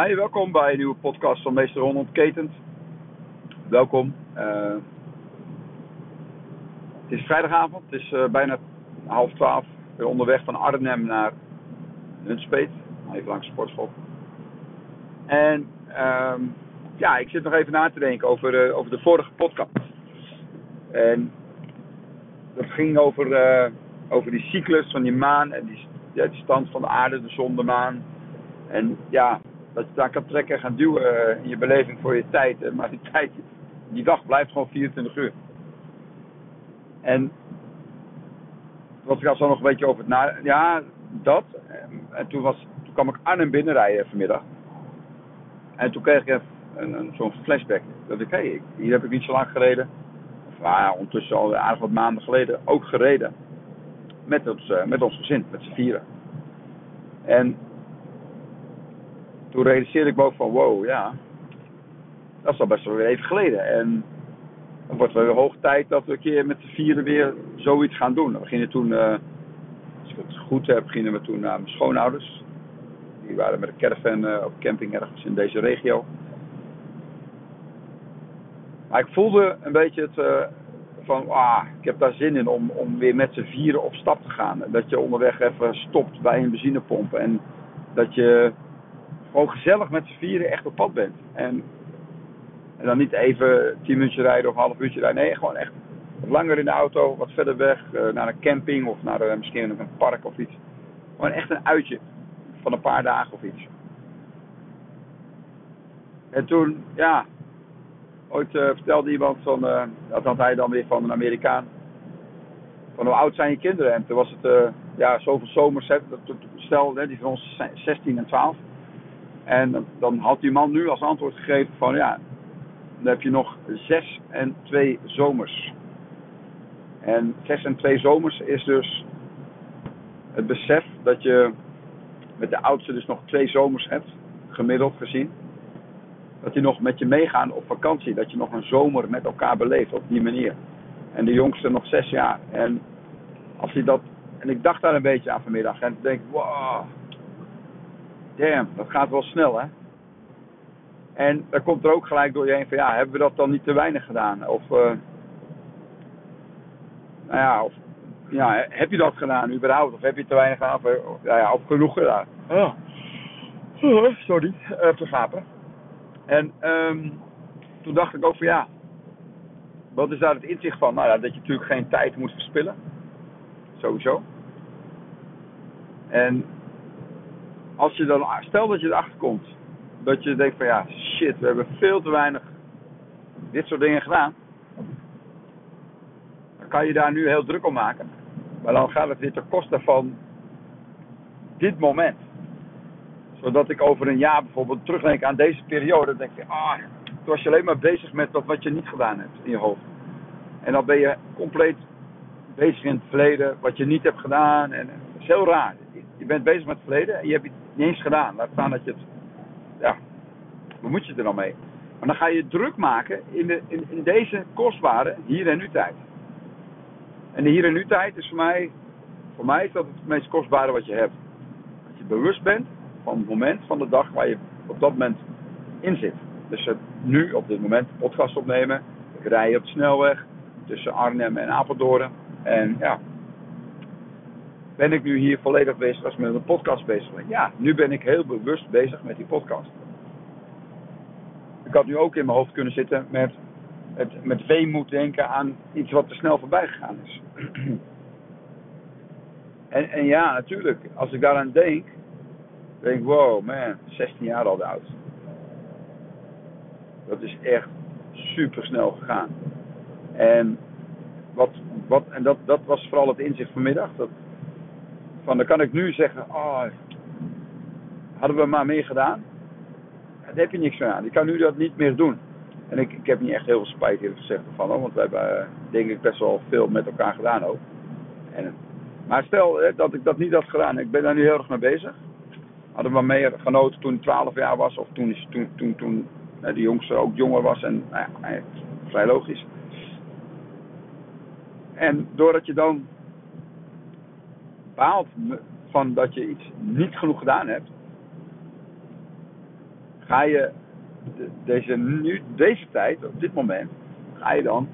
Hi, welkom bij een nieuwe podcast van Meester Ron Ontketend. Welkom. Uh, het is vrijdagavond, het is uh, bijna half twaalf. Ben onderweg van Arnhem naar Nunspeet, even langs de sportschool. En uh, ja, ik zit nog even na te denken over, uh, over de vorige podcast. En dat ging over, over die cyclus van die maan en die, ja, die stand van de aarde, de zon, de maan. En ja, dat je daar kan trekken en gaan duwen eh, in je beleving voor je tijd. Maar die tijd, die dag blijft gewoon 24 uur. En was ik al zo nog een beetje over het na... Ja, dat. En toen, was, toen kwam ik Arnhem binnenrijden vanmiddag. En toen kreeg ik een, een, zo'n flashback. Dat ik, hé, hey, hier heb ik niet zo lang gereden. Of ja, ondertussen al aardig wat maanden geleden ook gereden. Met ons, met ons gezin, met z'n vieren. En toen realiseerde ik me ook van wow, ja, dat is al best wel weer even geleden. En het wordt wel weer hoog tijd dat we een keer met de vieren weer zoiets gaan doen. We gingen toen, uh, als ik het goed heb, gingen we toen naar mijn schoonouders. Die waren met een caravan uh, op camping ergens in deze regio. Maar ik voelde een beetje het uh, van, ah, ik heb daar zin in om, om weer met z'n vieren op stap te gaan. Dat je onderweg even stopt bij een benzinepomp en dat je gewoon gezellig met z'n vieren echt op pad bent. En, en dan niet even tien minuutjes rijden of een half uurtje rijden. Nee, gewoon echt langer in de auto, wat verder weg, uh, naar een camping of naar uh, misschien een park of iets. Gewoon echt een uitje van een paar dagen of iets. En toen, ja, ooit uh, vertelde iemand van, dat had hij dan weer van een Amerikaan. Van hoe oud zijn je kinderen? En toen was het, ja, zoveel zomers. Hè, stel, hè, die van ons 16 en 12. En dan had die man nu als antwoord gegeven van ja, dan heb je nog zes en twee zomers. En zes en twee zomers is dus het besef dat je met de oudste dus nog twee zomers hebt, gemiddeld gezien. Dat die nog met je meegaan op vakantie, dat je nog een zomer met elkaar beleeft op die manier. En de jongste nog zes jaar. En als hij dat. En ik dacht daar een beetje aan vanmiddag. En ik denk, wow, damn, dat gaat wel snel hè. En dan komt er ook gelijk door je heen van ja, hebben we dat dan niet te weinig gedaan? Of, uh, nou ja, of, ja, heb je dat gedaan überhaupt? Of heb je te weinig gedaan? Of, ja, ja, of genoeg gedaan? Oh. Sorry, uh. En um, toen dacht ik ook van ja, wat is daar het inzicht van? Nou ja, dat je natuurlijk geen tijd moet verspillen. Sowieso. En als je dan, stel dat je erachter komt, dat je denkt van ja, shit, we hebben veel te weinig dit soort dingen gedaan. Dan kan je daar nu heel druk om maken. Maar dan gaat het weer ten koste van dit moment. Zodat ik over een jaar bijvoorbeeld terugdenk aan deze periode. Dan denk ik, ah, toen was je alleen maar bezig met dat wat je niet gedaan hebt in je hoofd. En dan ben je compleet bezig in het verleden, wat je niet hebt gedaan. En dat is heel raar. Je bent bezig met het verleden en je hebt niet eens gedaan. Laat staan dat je het. Ja, wat moet je er dan mee? Maar dan ga je druk maken in, de, in, deze kostbare hier en nu tijd. En de hier en nu tijd is voor mij, voor mij is dat het meest kostbare wat je hebt. Dat je bewust bent van het moment van de dag waar je op dat moment in zit. Dus nu op dit moment podcast opnemen. Ik rij op de snelweg tussen Arnhem en Apeldoorn. En ja, ben ik nu hier volledig bezig als met een podcast bezig ben? Ja, nu ben ik heel bewust bezig met die podcast. Ik had nu ook in mijn hoofd kunnen zitten met, met, met weemoed denken aan iets wat te snel voorbij gegaan is. en, en ja, natuurlijk, als ik daaraan denk, denk ik, wow man, 16 jaar al oud. Dat is echt super snel gegaan. En, wat, wat, en dat, dat was vooral het inzicht vanmiddag. Dat, van dan kan ik nu zeggen, oh, hadden we maar meer gedaan. Daar heb je niks meer aan. Ik kan nu dat niet meer doen. En ik, ik heb niet echt heel veel spijt eerlijk gezegd ervan. Want we hebben eh, denk ik best wel veel met elkaar gedaan ook. En, maar stel dat ik dat niet had gedaan. Ik ben daar nu heel erg mee bezig. Hadden we meer genoten toen ik 12 jaar was. Of toen, toen, toen, toen die jongste ook jonger was. En nou ja, vrij logisch. En doordat je dan baalt van dat je iets niet genoeg gedaan hebt, ga je de- deze, nu, deze tijd, op dit moment, ga je dan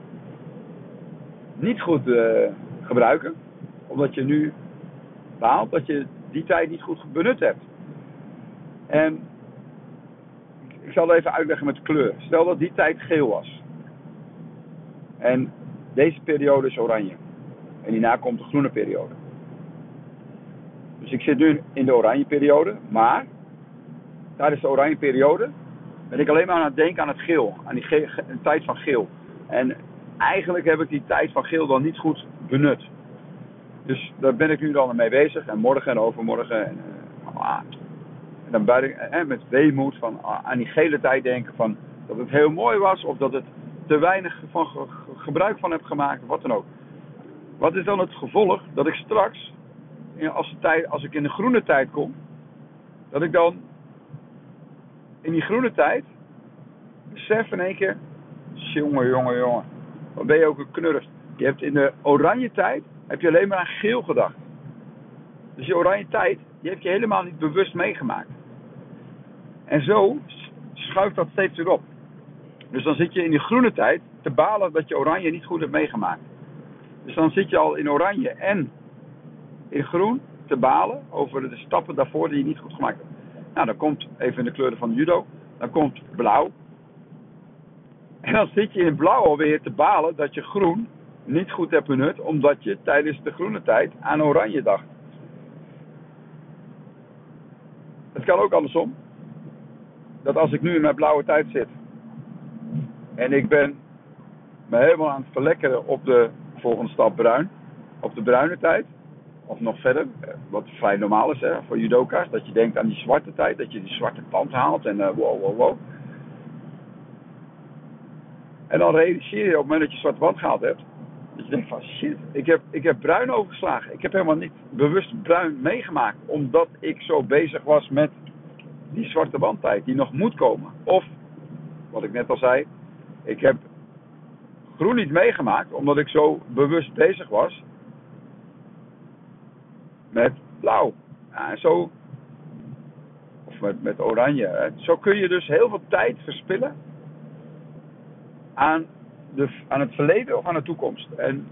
niet goed eh, gebruiken. Omdat je nu behaalt dat je die tijd niet goed benut hebt. En ik- zal het even uitleggen met kleur. Stel dat die tijd geel was. En deze periode is oranje. En hierna komt de groene periode. Dus ik zit nu in de oranje periode, maar tijdens de oranje periode ben ik alleen maar aan het denken aan het geel, aan die tijd van geel. En eigenlijk heb ik die tijd van geel dan niet goed benut. Dus daar ben ik nu dan mee bezig. En morgen en overmorgen. En, eh, dan ben ik eh, met weemoed van, ah, aan die gele tijd denken van dat het heel mooi was. Of dat het te weinig van ge- ge- gebruik van heb gemaakt. Wat dan ook. Wat is dan het gevolg? Dat ik straks, als, de tijd, als ik in de groene tijd kom. Dat ik dan in die groene tijd besef in één keer. Jongen, jongen, jongen. Wat ben je ook een knurft. Je hebt in de oranje tijd heb je alleen maar aan geel gedacht. Dus die oranje tijd, die heb je helemaal niet bewust meegemaakt. En zo schuift dat steeds weer op. Dus dan zit je in die groene tijd te balen dat je oranje niet goed hebt meegemaakt. Dus dan zit je al in oranje en in groen te balen over de stappen daarvoor die je niet goed gemaakt hebt. Nou, dan komt even in de kleuren van judo, dan komt blauw. En dan zit je in blauw alweer te balen dat je groen niet goed hebt benut, omdat je tijdens de groene tijd aan oranje dacht. Het kan ook andersom. Dat als ik nu in mijn blauwe tijd zit en ik ben me helemaal aan het verlekkeren op de volgende stap bruin, op de bruine tijd, of nog verder, eh, wat vrij normaal is hè, voor judoka's, dat je denkt aan die zwarte tijd, dat je die zwarte tand haalt en uh, wow, wow, wow. En dan realiseer je op het moment dat je zwarte wand gehaald hebt, dat je denkt van shit, ik heb, ik heb bruin overgeslagen. Ik heb helemaal niet bewust bruin meegemaakt, omdat ik zo bezig was met die zwarte wandtijd die nog moet komen. Of, wat ik net al zei, ik heb groen niet meegemaakt, omdat ik zo bewust bezig was met blauw. Ja, en zo, of met, met oranje. Zo kun je dus heel veel tijd verspillen aan, de, aan het verleden of aan de toekomst. En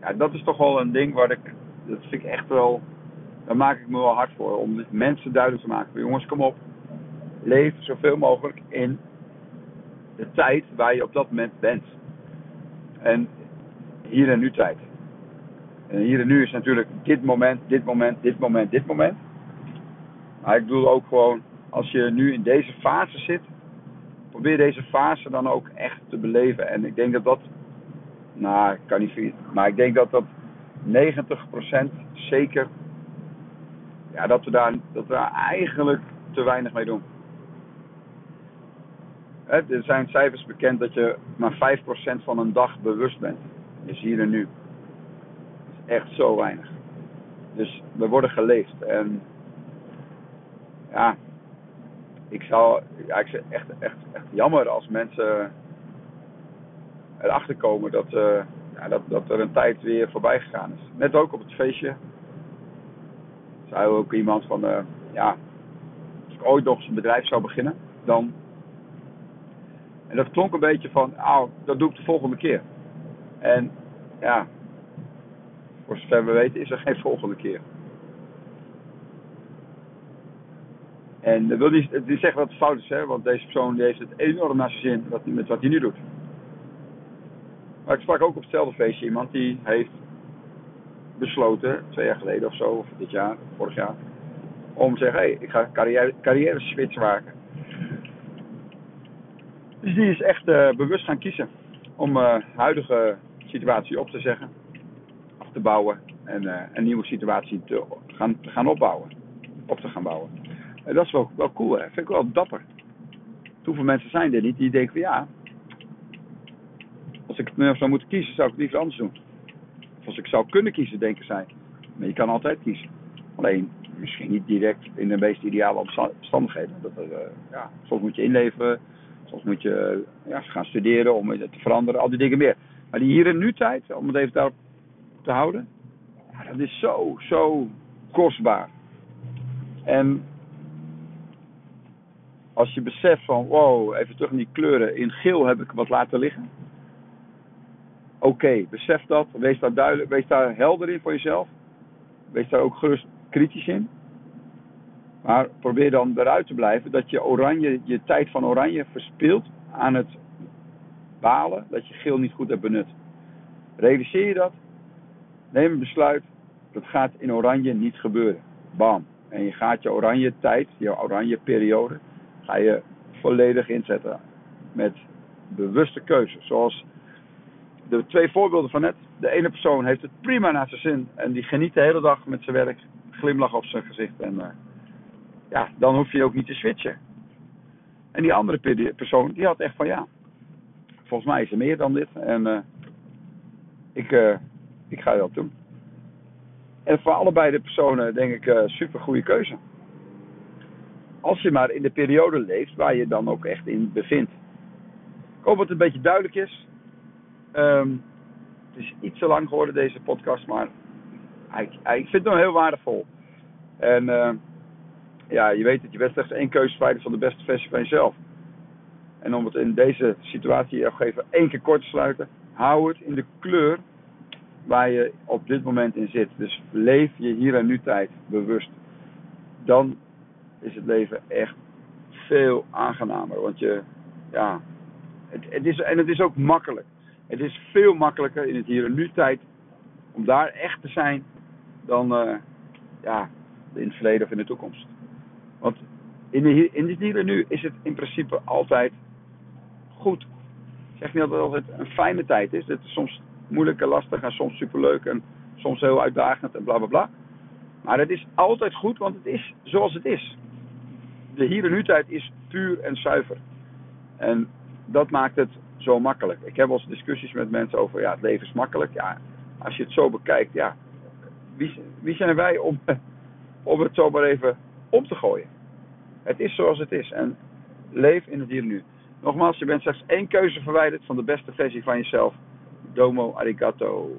ja, dat is toch wel een ding waar ik, dat vind ik echt wel, daar maak ik me wel hard voor. Om mensen duidelijk te maken. Jongens, kom op. Leef zoveel mogelijk in de tijd waar je op dat moment bent. En hier en nu tijd. En hier en nu is natuurlijk dit moment, dit moment, dit moment, dit moment. Maar ik bedoel ook gewoon, als je nu in deze fase zit, probeer deze fase dan ook echt te beleven. En ik denk dat dat, nou, ik kan niet maar ik denk dat dat 90% zeker, ja, dat we, daar, dat we daar eigenlijk te weinig mee doen. Er zijn cijfers bekend dat je maar 5% van een dag bewust bent. Is hier en nu. Echt zo weinig. Dus we worden geleefd. En ja, ik zou, ja, ik echt, echt, echt jammer als mensen erachter komen dat, eh, ja, dat, dat er een tijd weer voorbij gegaan is. Net ook op het feestje. Zei ook iemand van, eh, ja, als ik ooit nog eens een bedrijf zou beginnen, dan. En dat klonk een beetje van, oh, dat doe ik de volgende keer. En ja, voor zover we weten is er geen volgende keer. En dat wil niet, het niet zeggen dat het fout is, hè, want deze persoon die heeft het enorm naar zijn zin met wat hij nu doet. Maar ik sprak ook op hetzelfde feestje iemand die heeft besloten, twee jaar geleden of zo, of dit jaar, vorig jaar, om te zeggen, hé, hey, ik ga carrière, carrière switch maken. Dus die is echt uh, bewust gaan kiezen om uh, huidige situatie op te zeggen, te bouwen en uh, een nieuwe situatie te gaan, gaan opbouwen, op te gaan bouwen. En dat is wel, wel cool, hè? vind ik wel dapper. Hoeveel mensen zijn er niet die denken van ja, als ik het nu zou moeten kiezen, zou ik het liever anders doen. Of als ik zou kunnen kiezen, denken zij. Maar je kan altijd kiezen. Alleen misschien niet direct in de meest ideale omstandigheden. Dat er, uh, ja, soms moet je inleveren, soms moet je ja, gaan studeren om het te veranderen, al die dingen meer. Maar die hier en nu tijd, om het even daarop te houden, ja, dat is zo, zo kostbaar. En als je beseft van, wow, even terug in die kleuren. In geel heb ik wat laten liggen. Oké, besef dat. Wees daar duidelijk, wees daar helder in voor jezelf. Wees daar ook gerust kritisch in. Maar probeer dan eruit te blijven dat je oranje, je tijd van oranje verspilt aan het balen dat je geel niet goed hebt benut. Realiseer je dat? Neem een besluit. Dat gaat in oranje niet gebeuren. Bam. En je gaat je oranje tijd, je oranje periode, ga je volledig inzetten. Met bewuste keuze. Zoals de twee voorbeelden van net. De ene persoon heeft het prima naar zijn zin. En die geniet de hele dag met zijn werk. Glimlach op zijn gezicht. En uh, ja, dan hoef je ook niet te switchen. En die andere persoon, die had echt van ja. Volgens mij is er meer dan dit. En uh, ik, uh, ik ga dat doen. En voor allebei de personen denk ik uh, super goede keuze. Als je maar in de periode leeft waar je dan ook echt in bevindt. Ik hoop dat het een beetje duidelijk is. Um, het is iets te lang geworden deze podcast, maar ik, ik vind nog heel waardevol. En uh, ja, je weet dat je bent slechts één keuze van de beste versie van jezelf. En om het in deze situatie even één keer kort te sluiten, hou het in de kleur waar je op dit moment in zit. Dus leef je hier en nu tijd bewust. Dan is het leven echt veel aangenamer. Want je, ja, het, het is, en het is ook makkelijk. Het is veel makkelijker in het hier en nu tijd om daar echt te zijn dan uh, ja, in het verleden of in de toekomst. Want in, de, in het hier en nu is het in principe altijd goed. Ik zeg niet dat het altijd een fijne tijd is. Is soms moeilijk en lastig en soms superleuk en soms heel uitdagend en bla bla bla. Maar het is altijd goed, want het is zoals het is. De hier en nu tijd is puur en zuiver. En dat maakt het zo makkelijk. Ik heb wel eens discussies met mensen over, ja, het leven is makkelijk. Ja, als je het zo bekijkt, ja, wie, wie zijn wij om, om het zo maar even om te gooien? Het is zoals het is en leef in het hier en nu. Nogmaals, je bent slechts één keuze verwijderd van de beste versie van jezelf. Domo arigato.